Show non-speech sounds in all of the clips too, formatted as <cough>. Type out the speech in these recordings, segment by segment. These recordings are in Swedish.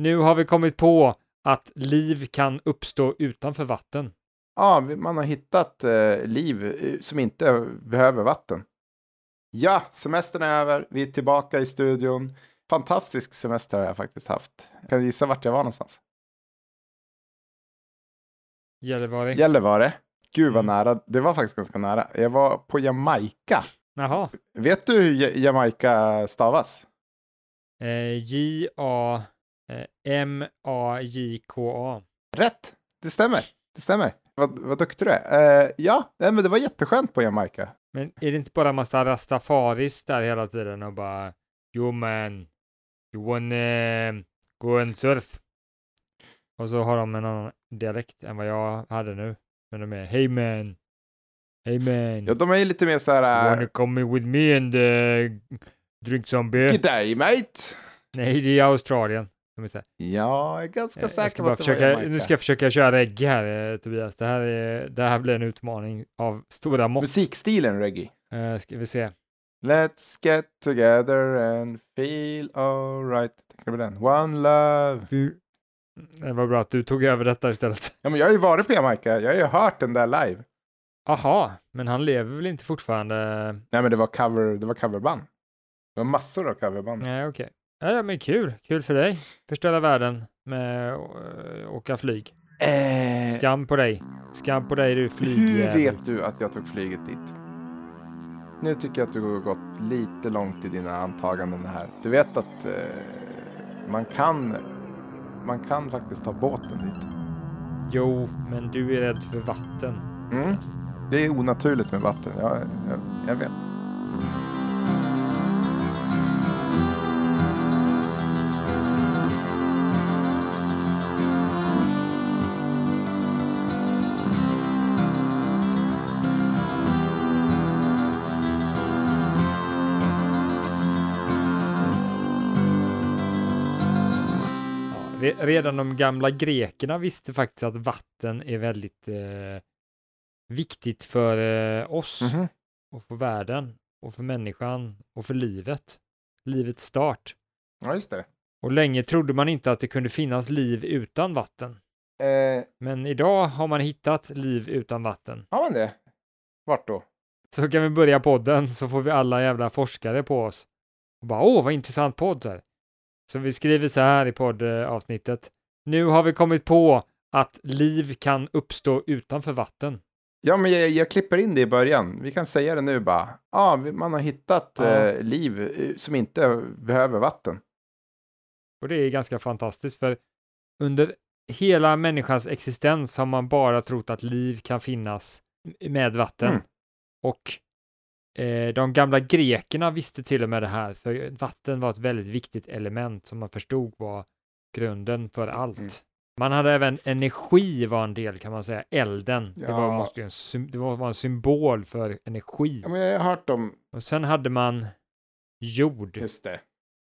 Nu har vi kommit på att liv kan uppstå utanför vatten. Ja, man har hittat eh, liv eh, som inte behöver vatten. Ja, semestern är över. Vi är tillbaka i studion. Fantastisk semester har jag faktiskt haft. Kan du gissa vart jag var någonstans? Gällivare. Gällivare. Gud vad Mm. nära. Det var faktiskt ganska nära. Jag var på Jamaica. Jaha. Vet du hur Ja- Jamaica stavas? Eh, J-A-M-A-J-K-A. Rätt! Det stämmer. Det stämmer. Vad, vad duktig du är. Eh, ja, nej, men det var jätteskönt på Jamaica. Men är det inte bara massa rastafaris där hela tiden och bara Jo man, you wanna go and surf? Och så har de en annan dialekt än vad jag hade nu. Men de är Hey man, Hey man, Ja, de är ju lite mer så you här... wanna Uh, come with me and uh, drink some beer? G'day mate! Nej, det är Australien. Här, Jag är ganska jag säker på att det var försöka, Jamaica. nu ska jag försöka köra reggae här, eh, Tobias. Det här, är, det här blir en utmaning av stora mått. Musikstilen reggae. Uh, ska vi se. Let's get together and feel alright. Tänker du på den? One love. Det var bra att du tog över detta istället. Ja, men jag har ju varit på Jamaica. Jag har ju hört den där live. Aha, men han lever väl inte fortfarande? Nej, men det var cover, det var coverband. Det var massor av coverband. Nej, okej. Ja, ja, men kul. Kul för dig. Förstöra världen med att äh, åka flyg. Eh, Skam på dig. Skam på dig, du hur flygjävel. vet du att jag tog flyget dit? Nu tycker jag att du har gått lite långt i dina antaganden här. Du vet att eh, man kan man kan faktiskt ta båten dit. Jo, men du är rädd för vatten. Mm. Det är onaturligt med vatten, jag, jag, jag vet. Redan de gamla grekerna visste faktiskt att vatten är väldigt eh, viktigt för eh, oss Mhm. och för världen och för människan och för livet. Livets start. Ja, just det. Och länge trodde man inte att det kunde finnas liv utan vatten. Eh, Men idag har man hittat liv utan vatten. har man det? Vart då? Så kan vi börja podden så får vi alla jävla forskare på oss. Och bara åh, vad intressant podd. Så, här. Så vi skriver så här i poddavsnittet. Nu har vi kommit på att liv kan uppstå utanför vatten. Ja, men jag, jag klipper in det i början. Vi kan säga det nu bara. Ja, man har hittat Ja. eh, liv eh, som inte behöver vatten. Och det är ganska fantastiskt för under hela människans existens har man bara trott att liv kan finnas med vatten. Mm. Och de gamla grekerna visste till och med det här, för vatten var ett väldigt viktigt element som man förstod var grunden för allt. Mm. Man hade även energi var en del kan man säga, elden. Det, var, Ja. måste en, det var, en symbol för energi. Ja, men jag har hört om... Och sen hade man jord. Just det.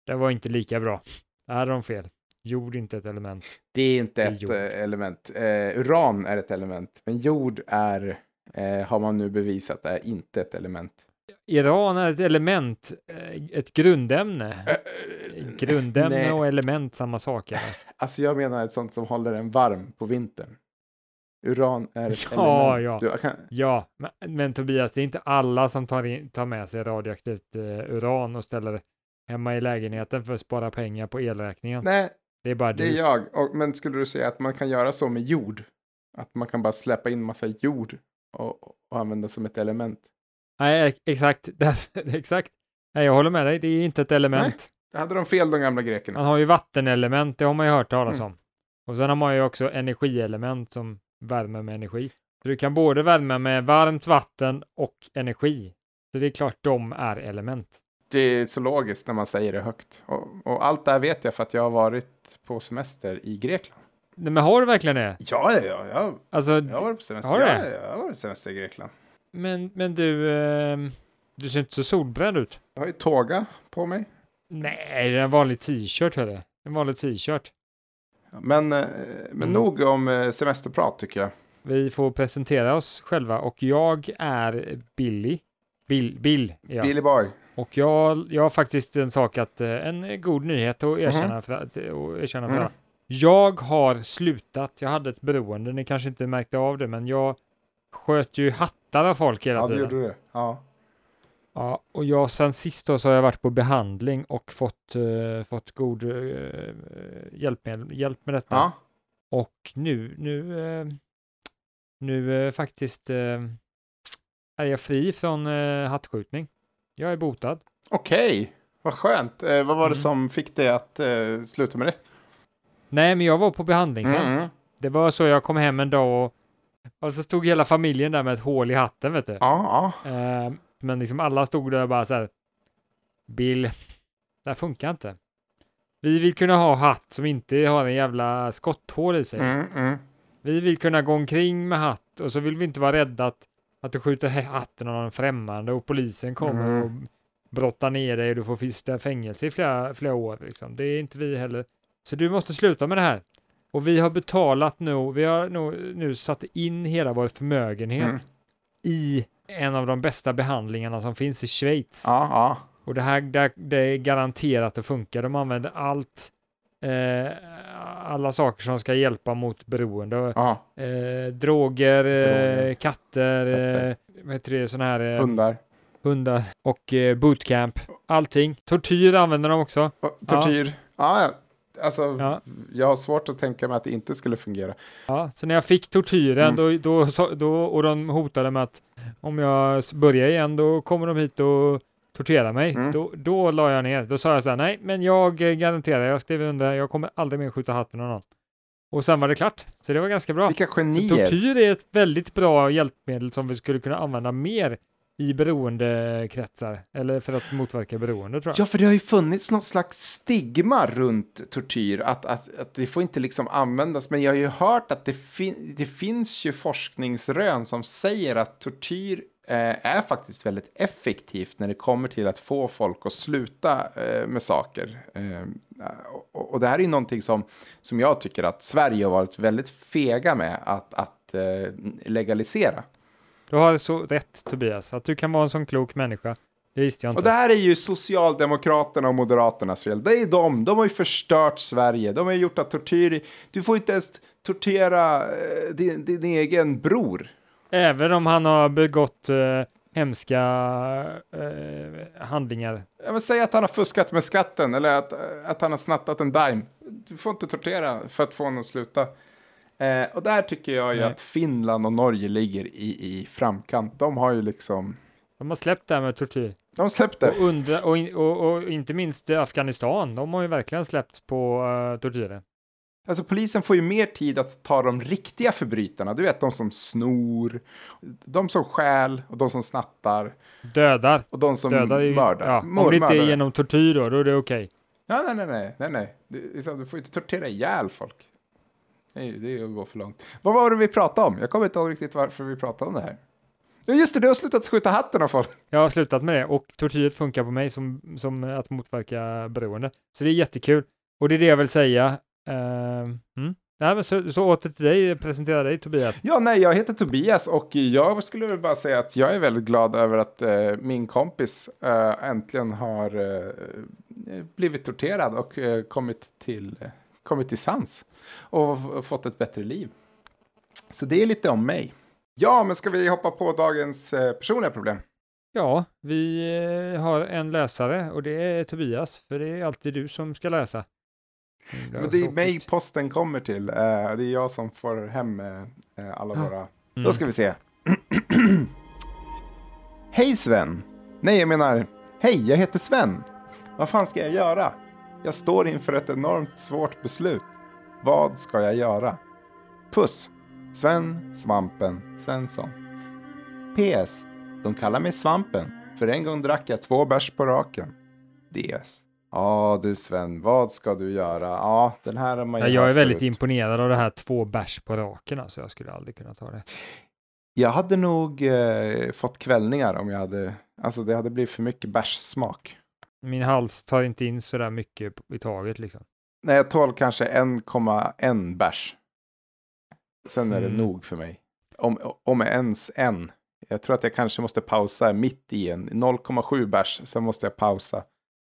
Det var inte lika bra. Där hade de fel. Jord är inte ett element. Det är inte Det är ett jord. eh, element. Eh, uran är ett element, men jord är, eh, har man nu bevisat, är inte ett element. Iran är ett element, eh, ett grundämne. Grundämne nej. och element, samma sak. Eller? Alltså jag menar ett sånt som håller en varm på vintern. Uran är ett <laughs> Ja, element. ja. Kan, Ja, men, men Tobias, det är inte alla som tar, in, tar med sig radioaktivt eh, uran och ställer hemma i lägenheten för att spara pengar på elräkningen. nej, Det är bara det är du. jag. Och, men skulle du säga att man kan göra så med jord? Att man kan bara släppa in massa jord och, och använda som ett element? Nej, exakt. <laughs> Exakt. Nej, jag håller med dig. Det är inte ett element. Hade de fel de gamla grekerna? Man har ju vattenelement, det har man ju hört talas Mm. om. Och sen har man ju också energielement som värmer med energi. Så du kan både värma med varmt vatten och energi. Så det är klart de är element. Det är så logiskt när man säger det högt. Och, och allt det här vet jag för att jag har varit på semester i Grekland. Nej, men har du verkligen det? Ja, ja, ja. Alltså, jag har varit på semester. Har du ja, det? jag har varit på semester i Grekland. Men, men du, ehm, du ser inte så solbränd ut. Jag har ju tåga på mig. Nej, det är en vanlig t-shirt hörru. En vanlig t-shirt. Men, eh, men Mm. nog om eh, semesterprat tycker jag. Vi får presentera oss själva och jag är Billy. Bill, Bill, ja. Billy Boy. Och jag, jag har faktiskt en sak att, eh, en god nyhet att erkänna för, att, att erkänna för Mm. alla. Jag har slutat, jag hade ett beroende, ni kanske inte märkte av det, men jag sköt ju hattar av folk hela Ja, du tiden. gjorde det. Ja. Ja, och jag sen sist då så har jag varit på behandling och fått, eh, fått god eh, hjälp, med, hjälp med detta. ja. Och nu, nu, eh, nu faktiskt är jag fri från eh, hattskjutning. Jag är botad. Okej, vad skönt. Vad var det Mm. som fick dig att sluta med det? Nej, men jag var på behandling sen. Mm. Det var så jag kom hem en dag och, och så stod hela familjen där med ett hål i hatten, vet du. Ja, ja. Eh, men liksom alla stod där och bara så här. Bill, det här funkar inte. Vi vill kunna ha hatt som inte har en jävla skotthål i sig. Mm, mm. Vi vill kunna gå omkring med hatt och så vill vi inte vara rädda att, att du skjuter hatten av någon främmande och polisen kommer Mm. och brottar ner dig och du får fängelse i flera, flera år. Liksom. Det är inte vi heller. Så du måste sluta med det här. Och vi har betalat nu, vi har nu, nu satt in hela vår förmögenhet Mm. i en av de bästa behandlingarna som finns i Schweiz. Ja, ja. Och det här det, det är garanterat att funka. De använder allt, eh, alla saker som ska hjälpa mot beroende. ja. Eh, droger, eh, Droger. katter, Katter. Eh, vad heter det, sådana här eh, Hundar. hundar och eh, bootcamp. Allting. Tortyr använder de också. Tortyr. Ja, ja. Alltså, Ja. jag har svårt att tänka mig att det inte skulle fungera. Ja, så när jag fick tortyren Mm. då, då, så- då, och de hotade med att om jag börjar igen då kommer de hit och torterar mig. Mm. Då, då la jag ner. Då sa jag så här, nej, men jag garanterar, jag skriver under, jag kommer aldrig mer skjuta hatten av någon. Och sen var det klart. Så det var ganska bra. Vilka Så genier. tortyr är ett väldigt bra hjälpmedel som vi skulle kunna använda mer i beroendekretsar, eller för att motverka beroende tror jag. Ja, för det har ju funnits något slags stigma runt tortyr, att, att, att det får inte liksom användas. Men jag har ju hört att det, fin det finns ju forskningsrön som säger att tortyr eh, är faktiskt väldigt effektivt när det kommer till att få folk att sluta eh, med saker. Eh, och, och det här är ju någonting som, som jag tycker att Sverige har varit väldigt fega med att, att eh, legalisera. Du har så rätt Tobias, att du kan vara en sån klok människa. Det visste jag Och inte. det här är ju Socialdemokraterna och Moderaternas fel. Det är de. De har ju förstört Sverige. De har ju gjort att tortyr... Du får inte ens tortera eh, din, din egen bror. Även om han har begått eh, hemska eh, handlingar. Jag vill säga att han har fuskat med skatten eller att, att han har snattat en dime. Du får inte tortera för att få honom att sluta. Eh, och där tycker jag ju Nej. att Finland och Norge ligger i, i framkant. De har ju liksom... De har släppt det här med tortyr. De släppte. Och, undra, och, in- och, och inte minst Afghanistan, de har ju verkligen släppt på uh, tortyren. Alltså polisen får ju mer tid att ta de riktiga förbrytarna. Du vet de som snor, de som stjäl och de som snattar Dödar. och de som Dödar är ju, mördar. ja, Mord- om det inte är genom tortyr då, då är det okej. Ja, nej, nej, nej, nej, nej. Du, liksom, du får inte tortera ihjäl folk. Det är, det är att gå för långt. Vad var det vi pratade om? Jag kommer inte ihåg riktigt varför vi pratade om det här. Ja, just det, du har slutat skjuta hatten av folk. Jag har slutat med det och tortyret funkar på mig som, som att motverka beroende. Så det är jättekul. Och det är det jag vill säga. Uh, mm. Nej, men så, så åter till dig, presentera dig Tobias. Ja, nej, jag heter Tobias och jag skulle bara säga att jag är väldigt glad över att eh, min kompis eh, äntligen har eh, blivit torterad och eh, kommit, till, eh, kommit till sans och fått ett bättre liv. Så det är lite om mig. Ja, men ska vi hoppa på dagens eh, personliga problem? Ja, vi eh, har en läsare och det är Tobias, för det är alltid du som ska läsa. Men det är mig posten kommer till. Eh, det är jag som får hem alla Ja. våra... Mm. Då ska vi se. <clears throat> Hej Sven! Nej, jag menar, hej, jag heter Sven. Vad fan ska jag göra? Jag står inför ett enormt svårt beslut. Vad ska jag göra? Puss! Sven Svampen Svensson. PS. De kallar mig Svampen. För en gång drack jag två bärs på raken. DS. Ja du Sven, vad ska du göra? Ja, den här har man ju Ja, jag är väldigt förut. imponerad av det här två bärs på raken, alltså jag skulle aldrig kunna ta det. Jag hade nog eh, fått kvällningar om jag hade, alltså det hade blivit för mycket bärssmak. Min hals tar inte in så där mycket i taget liksom. Nej, jag tål kanske 1,1 bärs. Sen är det Mm. nog för mig. Om, om ens en Jag tror att jag kanske måste pausa mitt i en 0,7 bärs, sen måste jag pausa.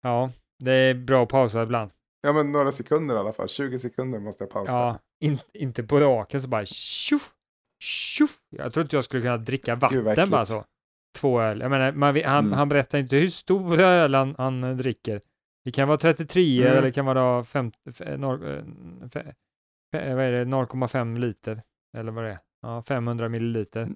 Ja, det är bra att pausa ibland. Ja, men några sekunder i alla fall. 20 sekunder måste jag pausa. Ja, in, inte på raken så bara tjoff, tjoff. Jag tror inte jag skulle kunna dricka vatten äckligt. bara så. Två öl. Jag menar, man, han, Mm. han berättar inte hur stora öl han, han eh, dricker. Det kan vara 33 Mm. eller det kan vara 5, f- noll- eh, 0,5 liter. Eller vad det är. Ja, 500 milliliter.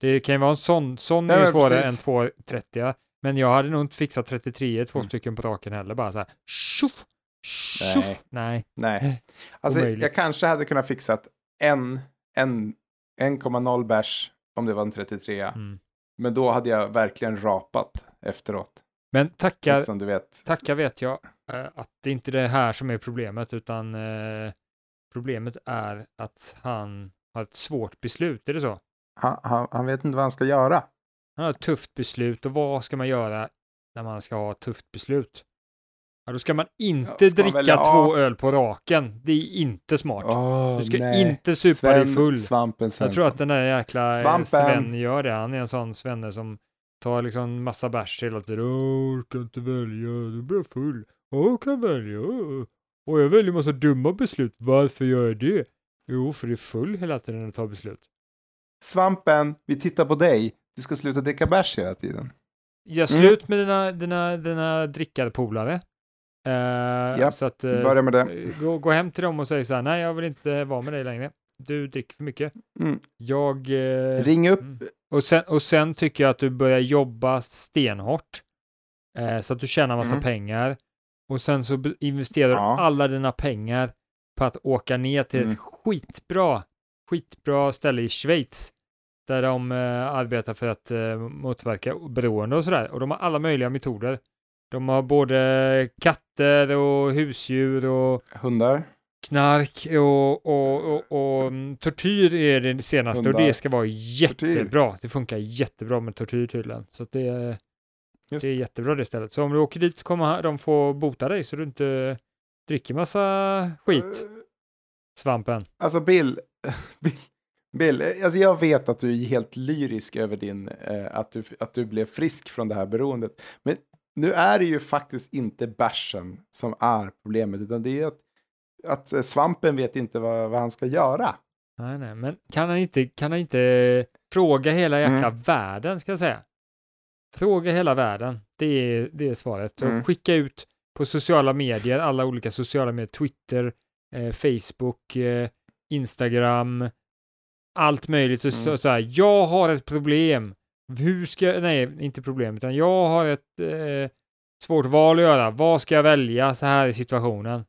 Det kan ju vara en sån, sån Nej, är ju svårare precis. än 230. Men jag hade nog inte fixat 33, två Mm. stycken på raken heller. Bara så här, tjoff, tjoff. Nej. Nej. Nej. Alltså, Omöjligt. jag kanske hade kunnat fixat en, en 1,0 bärs om det var en 33. Mm. Men då hade jag verkligen rapat efteråt. Men tackar, Liksom, du vet. Tacka vet jag eh, att det inte är det här som är problemet, utan eh, problemet är att han har ett svårt beslut. Är det så? Han, han, han vet inte vad han ska göra. Han har ett tufft beslut och vad ska man göra när man ska ha ett tufft beslut? Ja, då ska man inte Ja, ska man dricka välja två A? öl på raken. Det är inte smart. Åh, du ska nej. inte supa dig full. Svampen Jag tror att den där jäkla eh, Svampen. Sven gör det. Han är en sån svenne som tar liksom massa bärs hela tiden. Åh, orkar inte välja, du blir full. Åh, kan välja. Och jag väljer massa dumma beslut. Varför gör jag det? Jo, för du är full hela tiden och tar beslut. Svampen, vi tittar på dig. Du ska sluta dricka bärs hela tiden. Gör Mm. slut med dina, dina, dina drickarpolare. Uh, Japp, så att, eh, börja med det. Gå, gå hem till dem och säg så här, nej jag vill inte vara med dig längre. Du dricker för mycket. Mm. Jag... eh, Ring upp. Mm. Och sen, och sen tycker jag att du börjar jobba stenhårt. Eh, så att du tjänar massa Mm. pengar. Och sen så investerar du Ja. alla dina pengar på att åka ner till Mm. ett skitbra, skitbra ställe i Schweiz. Där de eh, arbetar för att eh, motverka beroende och sådär. Och de har alla möjliga metoder. De har både katter och husdjur och Hundar. knark och, och, och, och mm, tortyr är det senaste och Hundar. det ska vara jättebra. Det funkar jättebra med tortyr tydligen. Så det, Just. det är jättebra det stället. Så om du åker dit så kommer de få bota dig så du inte dricker massa skit, Eh, svampen. Alltså Bill, <laughs> Bill, Bill, alltså jag vet att du är helt lyrisk över din, eh, att, du, att du blev frisk från det här beroendet. Men nu är det ju faktiskt inte bärsen som är problemet, utan det är att, att eh, svampen vet inte vad, vad han ska göra. Nej, nej, men kan han inte, kan han inte fråga hela jäkla Mm. världen, ska jag säga? Fråga hela världen, det är, det är svaret. Så Mm. skicka ut på sociala medier, alla olika sociala medier, Twitter, eh, Facebook, eh, Instagram, allt möjligt. Så, Mm. så här, jag har ett problem. Hur ska jag, nej, inte problem, utan jag har ett eh, svårt val att göra. Vad ska jag välja så här i situationen?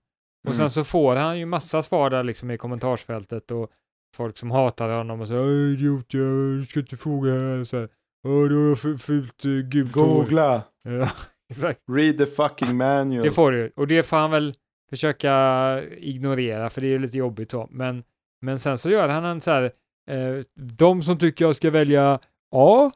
Och sen Mm. så får han ju massa svar där liksom i kommentarsfältet och folk som hatar honom och så "Åh, idiot, jag ska inte fråga här. Så här, Åh, du har fult uh, gult hår." Googla, <laughs> Ja, exakt. read the fucking manual. Det får du. Och det får han väl försöka ignorera för det är lite jobbigt så. Men, men sen så gör han en så här, eh, de som tycker jag ska välja A,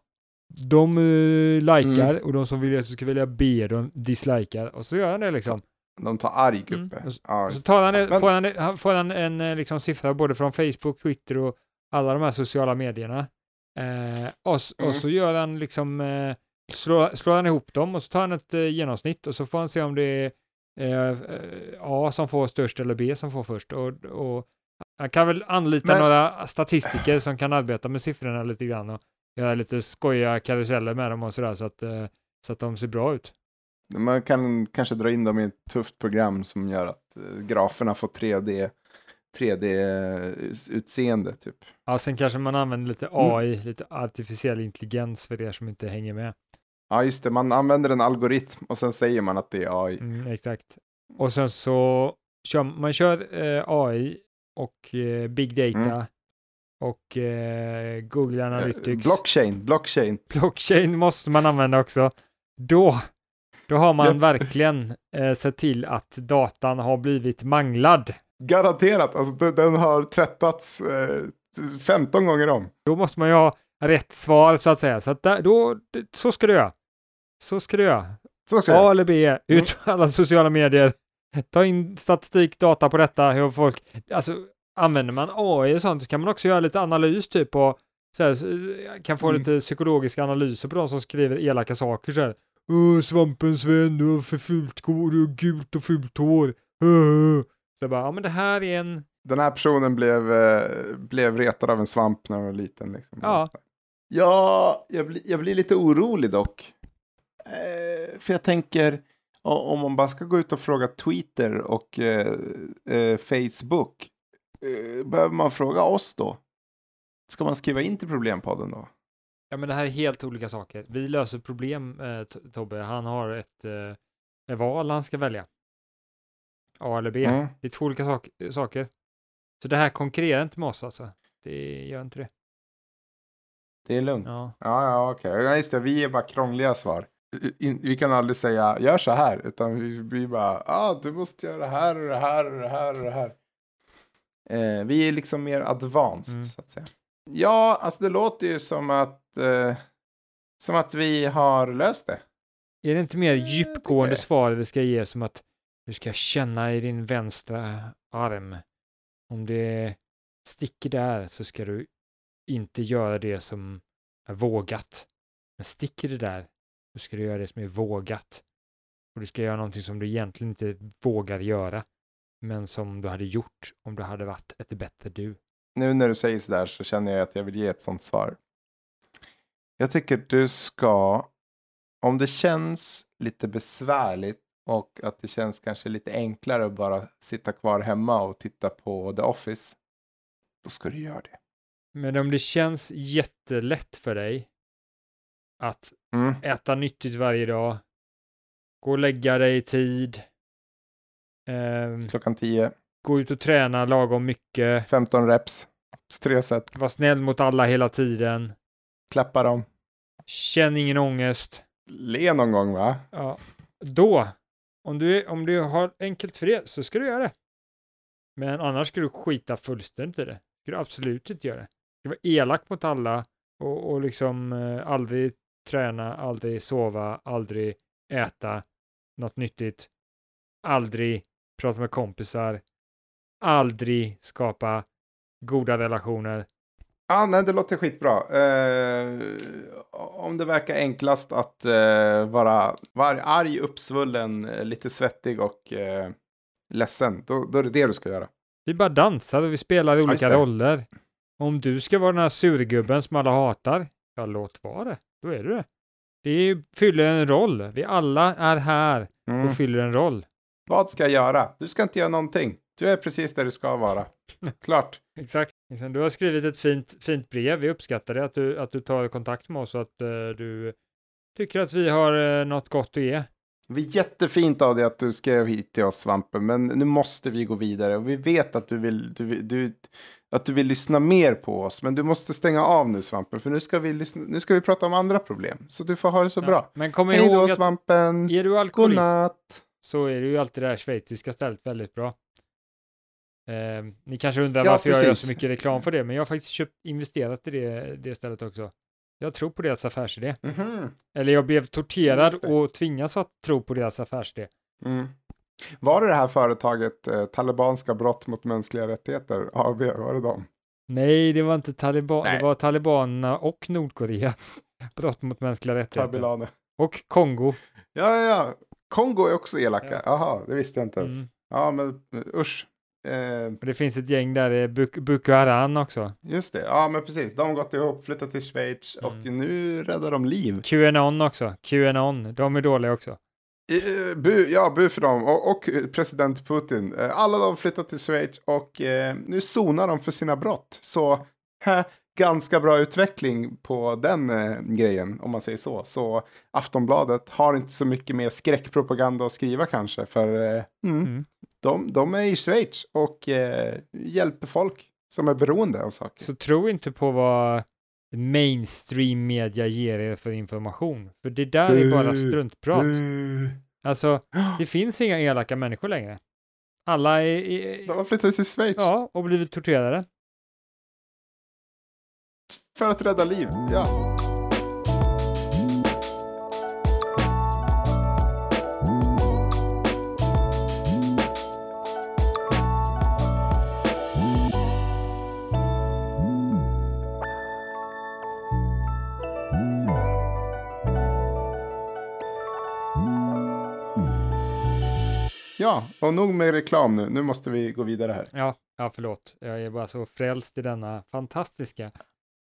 de eh, likar Mm. och de som vill att jag ska välja B, de dislikar. Och så gör han det liksom. De tar arg Mm. uppe. Och så- Ja, så tar han, det- Men- får han, han, får han en eh, liksom, siffra både från Facebook, Twitter och alla de här sociala medierna. Eh, och, Mm. och så gör han liksom, eh, slår, slår han ihop dem och så tar han ett eh, genomsnitt och så får han se om det är eh, A som får störst eller B som får först. Och, och han kan väl anlita Men- några statistiker som kan arbeta med siffrorna lite grann och göra lite skojiga karuseller med dem och sådär så att, eh, så att de ser bra ut. Man kan kanske dra in dem i ett tufft program som gör att eh, graferna får 3D, 3D-utseende typ. Ja, sen kanske man använder lite Mm. AI, lite artificiell intelligens för er som inte hänger med. Ja, just det. Man använder en algoritm och sen säger man att det är AI. Mm, exakt. Och sen så kör man kör eh, AI och eh, Big Data Mm. Och eh, Google Eh, Analytics. Blockchain, blockchain. <laughs> Blockchain måste man använda också. Då, då har man verkligen eh, sett till att datan har blivit manglad. Garanterat, alltså den, har tvättats eh, 15 gånger om. Då måste man ju ha rätt svar så att säga. Så, att där, då, så ska du göra. Så ska du göra. Så ska jag. A eller B, ut på alla sociala medier. Ta in statistik, data på detta, hur folk... Alltså, använder man AI och sånt så kan man också göra lite analys typ på så här, kan få Mm. lite psykologiska analyser på de som skriver elaka saker så här. Åh, svampen Sven, du har för fult hår, du har gult och fult hår. Åh. <laughs> Så jag bara, ja men det här är en, Den här personen blev, eh, blev retad av en svamp när han var liten. Liksom. Ja. Ja, jag, blir- jag blir lite orolig dock. Eh, för jag tänker, om man bara ska gå ut och fråga Twitter och eh, eh, Facebook, behöver man fråga oss då? Ska man skriva in till problempodden då? ja men det här är helt olika saker. Vi löser problem, eh, Tobbe. Han har ett, eh, ett val han ska välja. A eller B. Mm. Det är två olika sak saker. Så det här konkurrerar inte med oss alltså. Det gör inte det. Det är lugnt. Ja. Ja, ja, okej. Ja, just det. Vi är bara krångliga svar. In, vi kan aldrig säga gör så här, utan vi blir bara, ja, ah, du måste göra det här och det här och det här och det här. Eh, vi är liksom mer advanced, Mm. så att säga. Ja, alltså det låter ju som att, eh, som att vi har löst det. Är det inte mer tycker djupgående svar vi ska ge som att du ska känna i din vänstra arm. Om det sticker där så ska du inte göra det som är vågat. Men sticker det där så ska du göra det som är vågat. Och du ska göra någonting som du egentligen inte vågar göra. Men som du hade gjort om du hade varit ett bättre du. Nu när du säger sådär så känner jag att jag vill ge ett sånt svar. Jag tycker du ska, om det känns lite besvärligt och att det känns kanske lite enklare att bara sitta kvar hemma och titta på The Office, då ska du göra det. Men om det känns jättelätt för dig att Mm. äta nyttigt varje dag, gå och lägga dig i tid, ehm, Klockan 10, gå ut och träna lagom mycket, 15 reps, tre set, var snäll mot alla hela tiden, klappa dem, känn ingen ångest. le någon gång va? Ja, då, om du, om du har enkelt för det, så ska du göra det. Men annars ska du skita fullständigt i det. ska du absolut inte göra det. Du ska vara elak mot alla och, och liksom eh, aldrig träna, aldrig sova, aldrig äta något nyttigt, aldrig prata med kompisar, aldrig skapa goda relationer. Ja, nej, det låter skitbra. Eh, om det verkar enklast att eh, vara, vara arg, uppsvullen, eh, lite svettig och eh, ledsen, då, då är det det du ska göra. Vi bara dansar och vi spelar olika roller. Om du ska vara den här surgubben som alla hatar, ja låt vara det. Då är du det. Det fyller en roll. Vi alla är här Mm. och fyller en roll. Vad ska jag göra? Du ska inte göra någonting. Du är precis där du ska vara. <laughs> Klart. Exakt. Du har skrivit ett fint, fint brev. Vi uppskattar det, att du, att du tar kontakt med oss och att eh, du tycker att vi har uh, något gott att ge. Det är jättefint av dig att du skrev hit till oss, Svampen, men nu måste vi gå vidare. Och vi vet att du vill, du, du, att du vill lyssna mer på oss, men du måste stänga av nu, Svampen, för nu ska vi, lyssna, nu ska vi prata om andra problem. Så du får ha det så Ja, bra. Men kom Hej ihåg då, att Svampen. är du alkoholist Godnatt. Så är det ju alltid det här schweiziska stället väldigt bra. Eh, ni kanske undrar Ja, varför jag gör precis. så mycket reklam för det, men jag har faktiskt köpt, investerat i det, det stället också. Jag tror på deras affärsidé. Mhm. Eller jag blev torterad och tvingas att tro på deras affärsidé. Mm. Var det det här företaget, eh, Talibanska brott mot mänskliga rättigheter, AB, var det dem? Nej, det var inte taliban, Nej. det var talibanerna och Nordkoreas <laughs> brott mot mänskliga rättigheter. Tabilane. Och Kongo. Ja, ja, ja. Kongo är också elaka. Ja. Jaha, det visste jag inte ens. Mm. Ja, men usch. Eh, det finns ett gäng där, det är Buk- Boko Haram också. just det, ja men precis. De har gått ihop, flyttat till Schweiz och Mm. nu räddar de liv. QAnon också. QAnon, de är dåliga också. Eh, bu, ja, bu för dem. Och, och eh, president Putin. Eh, alla de flyttat till Schweiz och eh, nu sonar de för sina brott. Så hä, ganska bra utveckling på den eh, grejen, om man säger så. Så Aftonbladet har inte så mycket mer skräckpropaganda att skriva kanske. För eh, mm, Mm. de, de är i Schweiz och eh, hjälper folk som är beroende av saker. Så tro inte på vad mainstream media ger er för information. För det där är bara struntprat. Alltså, <gasps> det finns inga elaka människor längre. Alla är, är De har flyttat till Schweiz ja, och blivit torterade. För att rädda liv, ja. Ja, och nog med reklam nu. Nu måste vi gå vidare här. Ja, ja förlåt. Jag är bara så frälst i denna fantastiska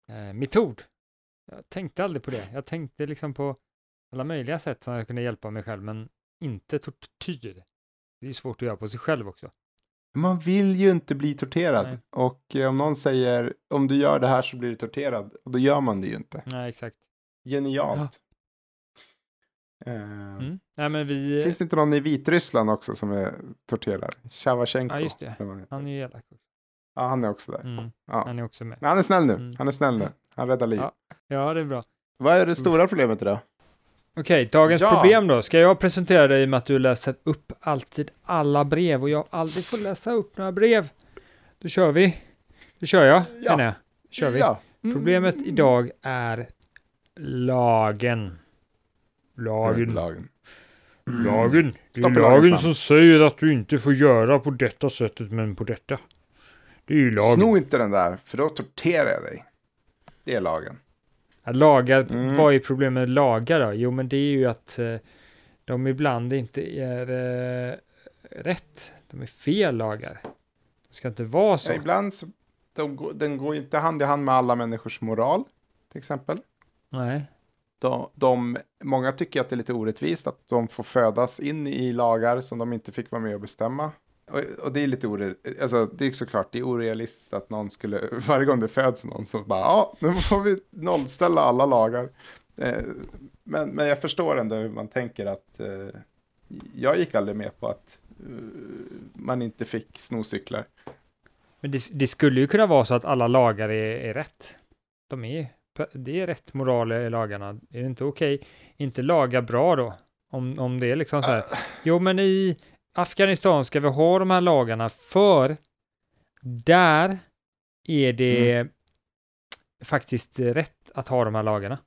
eh, metod. Jag tänkte aldrig på det. Jag tänkte liksom på alla möjliga sätt som jag kunde hjälpa mig själv, men inte tortyr. Det är svårt att göra på sig själv också. Man vill ju inte bli torterad. Nej. Och eh, om någon säger om du gör det här så blir du torterad. Och då gör man det ju inte. Nej, exakt. Genialt. Eh, Mm. Nej, men vi... Finns det inte någon i Vitryssland också som är torterad? Shavashenko. Ja, just det. Han är ju elak också. Ja, han är också där. Mm. Ja. Han är också med. Men han är snäll nu. Mm. Han är snäll nu. Han räddar liv. Ja. Ja, det är bra. Vad är det stora problemet idag? Okej, dagens Ja. problem då. Ska jag presentera dig med att du läser upp alltid alla brev och jag aldrig får läsa upp några brev? Då kör vi. Då kör jag, Ja. menar jag. Kör vi. Ja. Mm. Problemet idag är lagen. Lagen. Lagen. Lagen. Det är lagen namn. som säger att du inte får göra på detta sättet, men på detta. Det är ju lagen. Sno inte den där, för då torterar jag dig. Det är lagen. Ja, Lagar, Mm. vad är problemet med lagar då? Jo, men det är ju att eh, de ibland inte är eh, rätt. De är fel lagar. Det ska inte vara så. Ja, ibland så de, den går inte hand i hand med alla människors moral, till exempel. Nej. De, de, många tycker att det är lite orättvist att de får födas in i lagar som de inte fick vara med och bestämma. Och, och det är lite ore, alltså det är såklart, det är orealistiskt att någon skulle, <laughs> varje gång det föds någon så bara, ja, nu får vi nollställa alla lagar. Eh, men, men jag förstår ändå hur man tänker att eh, jag gick aldrig med på att eh, man inte fick sno cyklar. Men det, det skulle ju kunna vara så att alla lagar är, är rätt. De är, det är rätt moral i lagarna. Är det inte okej? Inte laga bra då? Om, om det är liksom så här. Jo, men i Afghanistan ska vi ha de här lagarna för där är det faktiskt rätt att ha de här lagarna.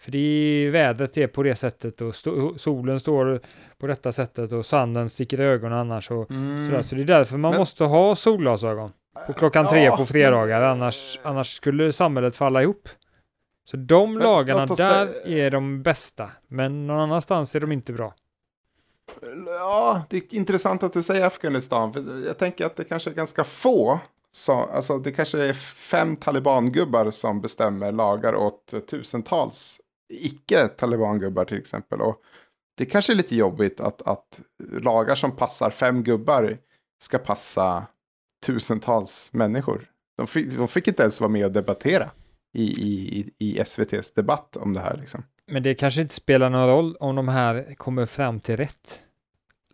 För det är, vädret är på det sättet och sto, solen står på detta sättet och sanden sticker i ögonen annars och sådär. Så det är därför man Men- måste ha solglasögon på klockan tre Ja, på fredagar, annars, annars skulle samhället falla ihop. Så de Men lagarna där säga- är de bästa, men någon annanstans är de inte bra. Ja, det är intressant att du säger Afghanistan. För jag tänker att det kanske är ganska få. Så, alltså det kanske är fem talibangubbar som bestämmer lagar åt tusentals icke-talibangubbar till exempel. Och det kanske är lite jobbigt att, att lagar som passar fem gubbar ska passa tusentals människor. De fick, de fick inte ens vara med och debattera i, i, i, SVTs debatt om det här. Liksom. Men det kanske inte spelar någon roll om de här kommer fram till rätt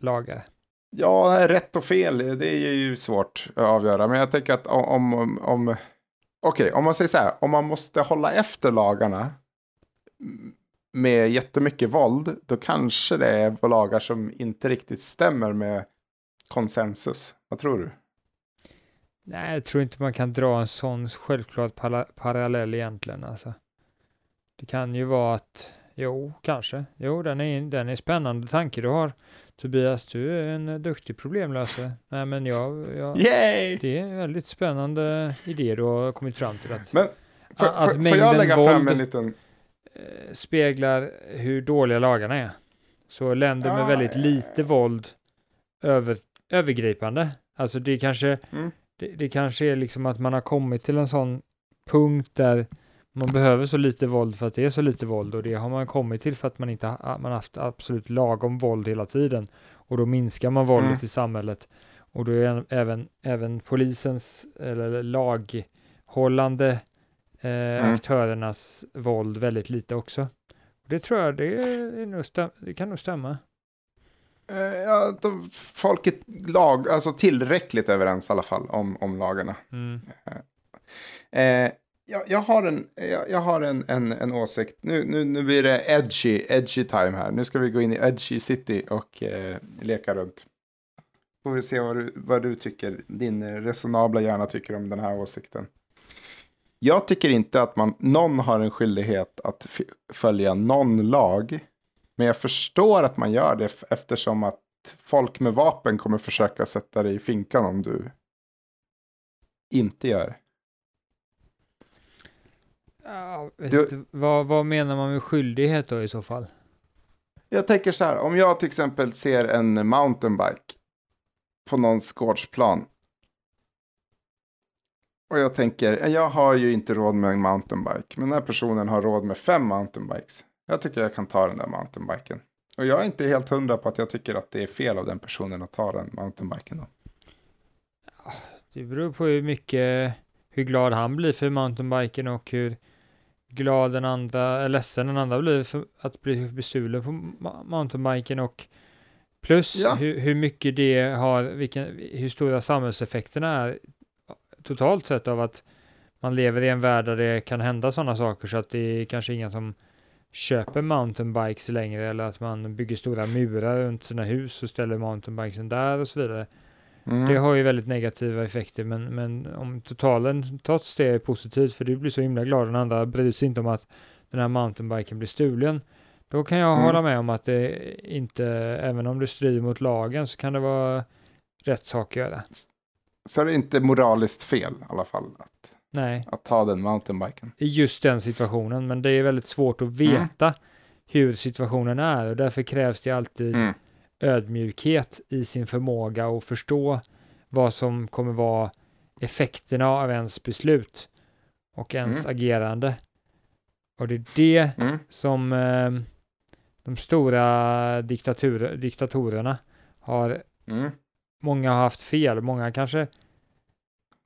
lagar. Ja, rätt och fel, det är ju svårt att avgöra. Men jag tänker att om... om, om Okej, om man säger så här, om man måste hålla efter lagarna med jättemycket våld, då kanske det är lagar som inte riktigt stämmer med konsensus. Vad tror du? Nej, jag tror inte man kan dra en sån självklar para- parallell egentligen. Alltså. Det kan ju vara att, jo, kanske. Jo, den är, den är spännande tanke du har. Tobias, du är en duktig problemlösare. Nej, men jag, jag, det är en väldigt spännande idé du har kommit fram till. Att, Men får, Att får, får jag mängden lägga fram en liten... eh, speglar hur dåliga lagarna är. Så länder med Ja, väldigt eh. lite våld över, övergripande. Alltså det kanske, Mm. det, det kanske är liksom att man har kommit till en sån punkt där man behöver så lite våld för att det är så lite våld och det har man kommit till för att man inte ha, man haft absolut lagom våld hela tiden och då minskar man våldet Mm. i samhället och då är även, även polisens eller laghållande eh, Mm. aktörernas våld väldigt lite också. Det tror jag, det, är nog det kan nog stämma. Eh, Ja, de, folk är lag, alltså tillräckligt överens i alla fall om, om lagarna. Mm. Eh, jag, jag har, en, jag, jag har en, en, en åsikt. Nu, nu, nu blir det edgy, edgy time här. Nu ska vi gå in i edgy city och eh, leka runt. Får vi se vad du, vad du tycker, din resonabla hjärna tycker om den här åsikten. Jag tycker inte att man, någon har en skyldighet att f- följa någon lag. Men jag förstår att man gör det f- eftersom att folk med vapen kommer försöka sätta dig i finkan om du inte gör det. Ja, Du- inte, vad, vad menar man med skyldighet då i så fall? Jag tänker så här, om jag till exempel ser en mountainbike på någons gårdsplan. Och jag tänker, jag har ju inte råd med en mountainbike. Men den här personen har råd med fem mountainbikes. Jag tycker jag kan ta den där mountainbiken. Och jag är inte helt hundra på att jag tycker att det är fel av den personen att ta den mountainbiken då. Det beror på hur mycket, hur glad han blir för mountainbiken och hur glad den andra, eller ledsen den andra blir för att bli bestulen på mountainbiken och plus Ja. hur, hur mycket det har, vilken, hur stora samhällseffekterna är totalt sett av att man lever i en värld där det kan hända sådana saker så att det är kanske ingen som köper mountainbikes längre eller att man bygger stora murar runt sina hus och ställer mountainbikesen där och så vidare. Mm. Det har ju väldigt negativa effekter, men, men om totalen trots det är positivt, för du blir så himla glad den andra bryr sig inte om att den här mountainbiken blir stulen, då kan jag Mm. hålla med om att det inte, även om det strider mot lagen, så kan det vara rätt sak att göra. Så är det inte moraliskt fel i alla fall att, Nej, att ta den mountainbiken. i just den situationen, men det är väldigt svårt att veta hur situationen är och därför krävs det alltid Mm. Ödmjukhet i sin förmåga att förstå vad som kommer vara effekterna av ens beslut och ens Mm. agerande. Och det är det Mm. som eh, de stora diktatur, diktatorerna har, Mm. många har haft fel, många kanske,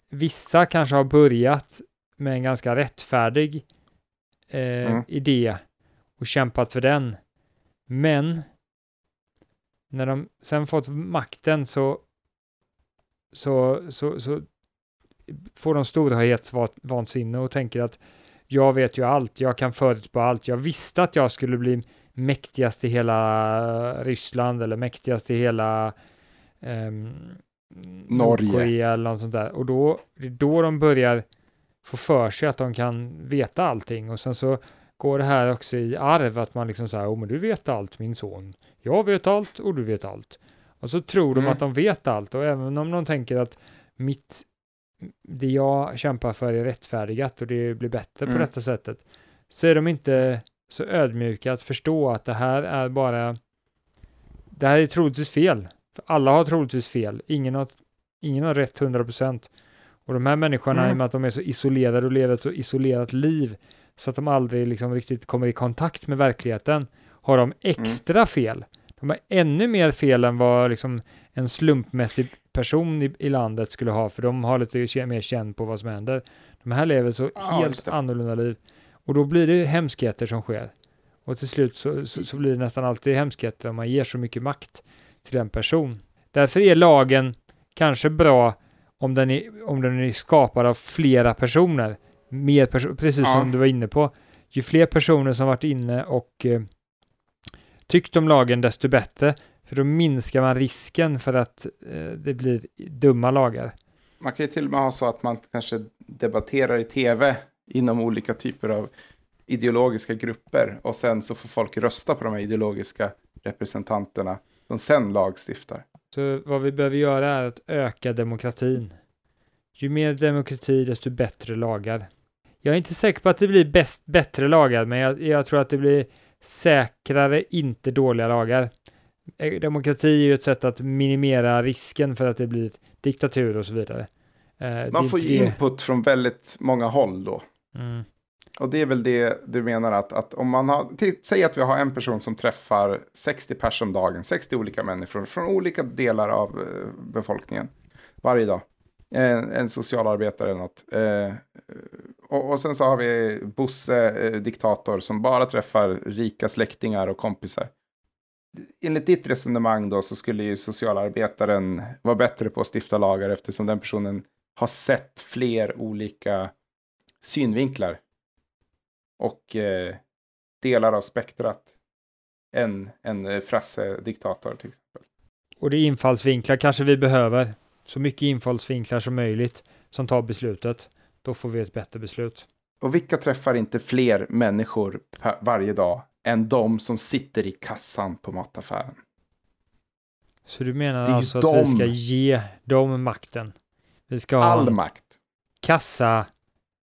vissa kanske har börjat med en ganska rättfärdig eh, Mm. idé och kämpat för den. Men när de sen fått makten så, så, så, så får de storhetsvansinne och tänker att jag vet ju allt, jag kan förutspå allt. Jag visste att jag skulle bli mäktigast i hela Ryssland eller mäktigast i hela ehm, Norge. Eller något sånt där. Och då, det är då de börjar få för sig att de kan veta allting och sen så går det här också i arv att man liksom säger, oh men du vet allt min son. Jag vet allt och du vet allt. Och så tror de Mm. att de vet allt och även om de tänker att mitt, det jag kämpar för är rättfärdigat och det blir bättre på Mm. detta sättet, så är de inte så ödmjuka att förstå att det här är bara, det här är troligtvis fel. För alla har troligtvis fel. Ingen har, ingen har rätt 100%. Och de här människorna, Mm. i och med att de är så isolerade och lever ett så isolerat liv, så att de aldrig liksom riktigt kommer i kontakt med verkligheten, har de extra fel. De har ännu mer fel än vad liksom en slumpmässig person i, i landet skulle ha, för de har lite mer känn på vad som händer. De här lever så Ja, helt annorlunda liv. Och då blir det hemskheter som sker. Och till slut så, så, så blir det nästan alltid hemskheter om man ger så mycket makt till en person. Därför är lagen kanske bra om den är, om den är skapad av flera personer. Mer perso- precis Ja. som du var inne på. Ju fler personer som varit inne och eh, tyckt om lagen, desto bättre. För då minskar man risken för att eh, det blir dumma lagar. Man kan ju till och med ha så att man kanske debatterar i tv inom olika typer av ideologiska grupper och sen så får folk rösta på de här ideologiska representanterna som sen lagstiftar. Så vad vi behöver göra är att öka demokratin. Ju mer demokrati, desto bättre lagar. Jag är inte säker på att det blir bäst, bättre lagar, men jag, jag tror att det blir säkrare, inte dåliga lagar. Eh, Demokrati är ju ett sätt att minimera risken för att det blir diktatur och så vidare. Eh, Man får ju input från väldigt många håll då. Mm. Och det är väl det du menar att, att om man har, säg att vi har en person som träffar 60 pers om dagen, 60 olika människor från olika delar av eh, befolkningen varje dag. En, en socialarbetare eller något. Eh, och, och sen så har vi Bosse, eh, diktator, som bara träffar rika släktingar och kompisar. Enligt ditt resonemang då så skulle ju socialarbetaren vara bättre på att stifta lagar eftersom den personen har sett fler olika synvinklar och eh, delar av spektrat än en eh, Frasse-diktator till exempel. Och det är infallsvinklar kanske vi behöver. Så mycket infallsvinklar som möjligt som tar beslutet. Då får vi ett bättre beslut. Och vilka träffar inte fler människor varje dag än de som sitter i kassan på mataffären? Så du menar alltså att dem. vi ska ge dem makten? Vi ska ha All makt. kassa,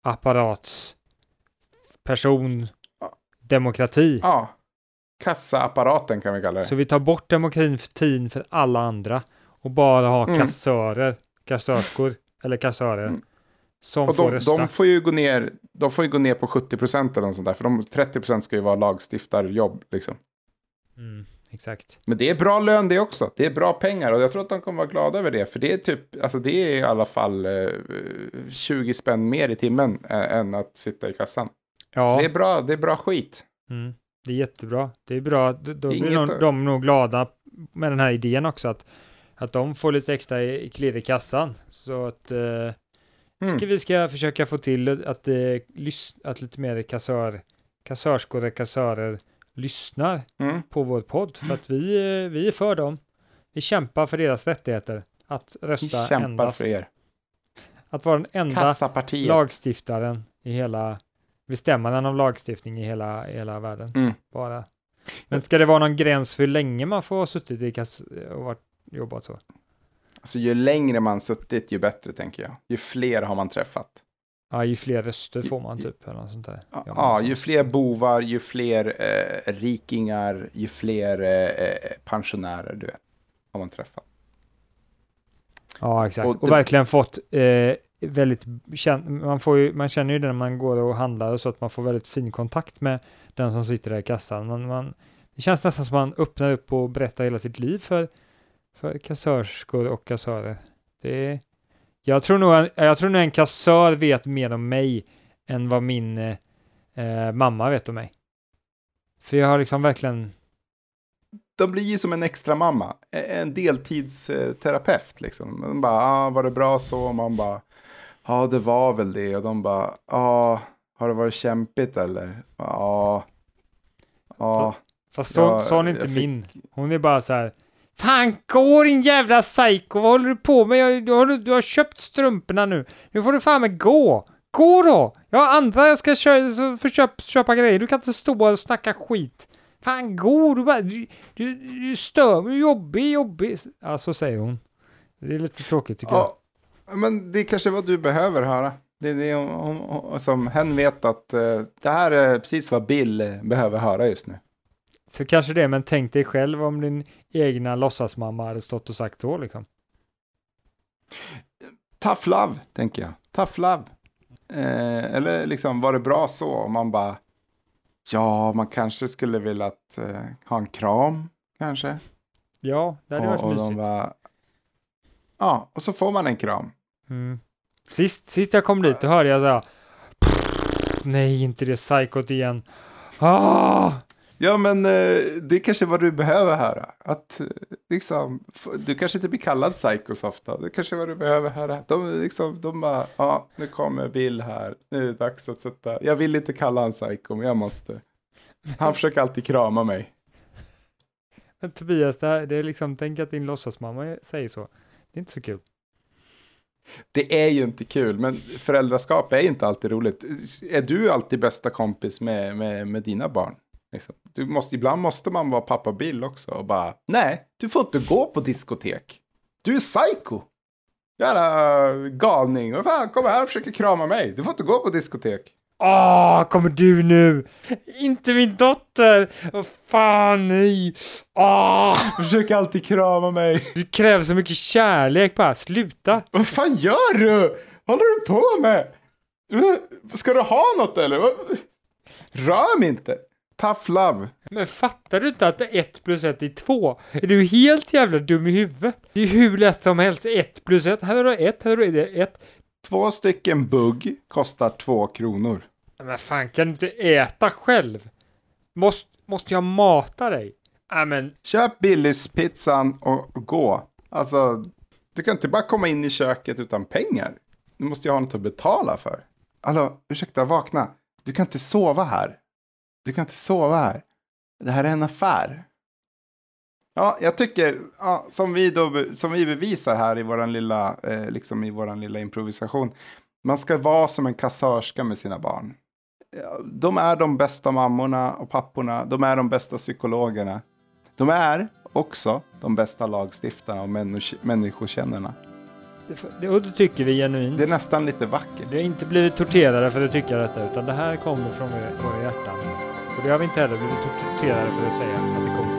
apparats, person, Ja. demokrati. Ja. Kassaapparaten kan vi kalla det. Så vi tar bort demokratin för alla andra och bara har Mm. kassörer, kassörskor eller kassörer Mm. som Och får de, rösta. de får ju gå ner, de får ju gå ner på 70 procent eller något sånt där, för de 30 procent ska ju vara lagstiftarjobb liksom. Mm, exakt. Men det är bra lön det också. Det är bra pengar och jag tror att de kommer vara glada över det. För det är typ, alltså det är i alla fall eh, 20 spänn mer i timmen eh, än att sitta i kassan. Så Ja, det är bra, det är bra skit. mm, det är jättebra. Det är bra. Då, då Det är blir inget att- de nog glada med den här idén också. Att, att de får lite extra i, i klirr i kassan. Så att eh, Mm. tycker vi ska försöka få till att, eh, att lite mer kassör, kassörskor och kassörer lyssnar Mm. på vår podd. För att vi, eh, vi är för dem. Vi kämpar för deras rättigheter. Att Vi rösta kämpar endast. för er. Att vara den enda lagstiftaren i hela, bestämmaren av lagstiftning i hela, i hela världen. Mm. Bara. Men ska det vara någon gräns för hur länge man får ha suttit i kass- och varit, jobbat så? Alltså ju längre man suttit ju bättre tänker jag. Ju fler har man träffat. Ja, ju fler röster får man ju- typ. Eller något sånt där. Ja, så. ju fler bovar, ju fler eh, rikingar, ju fler eh, eh, pensionärer, du vet, har man träffat. Ja, exakt. och Och, det- verkligen fått eh, väldigt, man, får ju, man känner ju det när man går och handlar och så att man får väldigt fin kontakt med den som sitter där i kassan. Man, man, det känns nästan som man öppnar upp och berättar hela sitt liv för, för kassörskor och kassörer. Det är, jag, tror nog, jag tror nog en kassör vet mer om mig än vad min eh, mamma vet om mig. För jag har liksom verkligen, De blir ju som en extra mamma, en deltidsterapeut liksom. De bara, ah, var det bra så? Och man bara, ja det var väl det. Och de bara, ja, har det varit kämpigt eller? Ja, ja. fast så, Ja, så är inte jag fick- min. Hon är bara så här. Fan, gå din jävla psycho, vad håller du på med? Jag, du, har, du har köpt strumporna nu. Nu får du fan med gå. Gå då! Jag har andra jag ska kö så får köp, köpa grejer. Du kan inte stå och snacka skit. Fan, gå! Du, bara, du, du, du stör mig, jobbig, jobbig. Ja, så säger hon. Det är lite tråkigt tycker jag. ja. Men det är kanske vad du behöver höra. Det är det hon, hon, som hen vet att eh, det här är precis vad Bill eh, behöver höra just nu. Så kanske det, men tänk dig själv om din egna låtsasmamma hade stått och sagt så liksom. Tough love, tänker jag. Tough love. Eh, eller liksom, var det bra så? Om man bara, ja, man kanske skulle vilja att, eh, ha en kram, kanske. Ja, det hade och, varit och mysigt. bara, ja, och så får man en kram. Mm. Sist, sist jag kom dit, då hörde jag så här. Nej, inte det psykot igen. Ah! Ja, men eh, det är kanske vad du behöver höra. Att eh, liksom, du kanske inte blir kallad psycho så ofta. Det är kanske vad du behöver höra. De, liksom, de bara, ja, nu kommer Bill här. Nu är det dags att sätta. Jag vill inte kalla han psycho, men jag måste. Han försöker alltid krama mig. Men Tobias, det, här, det är liksom, tänk att din låtsasmamma säger så. Det är inte så kul. Det är ju inte kul, men föräldraskap är inte alltid roligt. Är du alltid bästa kompis med, med, med dina barn? Liksom? Du måste, ibland måste man vara pappa Bill också och bara, nej, du får inte gå på diskotek. Du är psycho. Jävla galning. Vad fan, kom här och försöker krama mig. Du får inte gå på diskotek. Åh, kommer du nu? Inte min dotter! Vad fan, nej! Åh, Försöker alltid krama mig. du kräver så mycket kärlek bara, sluta! Vad fan gör du? Vad håller du på med? Ska du ha något eller? Rör mig inte. Tough love. Men fattar du inte att ett plus ett är två? Är du helt jävla dum i huvudet? Det är hur lätt som helst. ett plus ett. här du ett, här har du ett. Två stycken bugg kostar två kronor. Men fan, kan du inte äta själv? Måste, måste jag mata dig? Ja, men Köp Billys pizzan och och gå. Alltså, du kan inte bara komma in i köket utan pengar. Du måste ju ha något att betala för. Alltså, ursäkta, vakna. Du kan inte sova här. Du kan inte sova här. Det här är en affär. Ja, jag tycker, ja, som, vi då, som vi bevisar här i våran lilla, eh, liksom i våran lilla improvisation. Man ska vara som en kassörska med sina barn. De är de bästa mammorna och papporna. De är de bästa psykologerna. De är också de bästa lagstiftarna och människ- människokännarna. det, det, och det tycker vi genuint. Det är nästan lite vackert. Vi har inte blivit torterade för att tycka detta, utan det här kommer från våra hjärtan. Och det har vi inte heller blivit torterade för att säga att det kommer.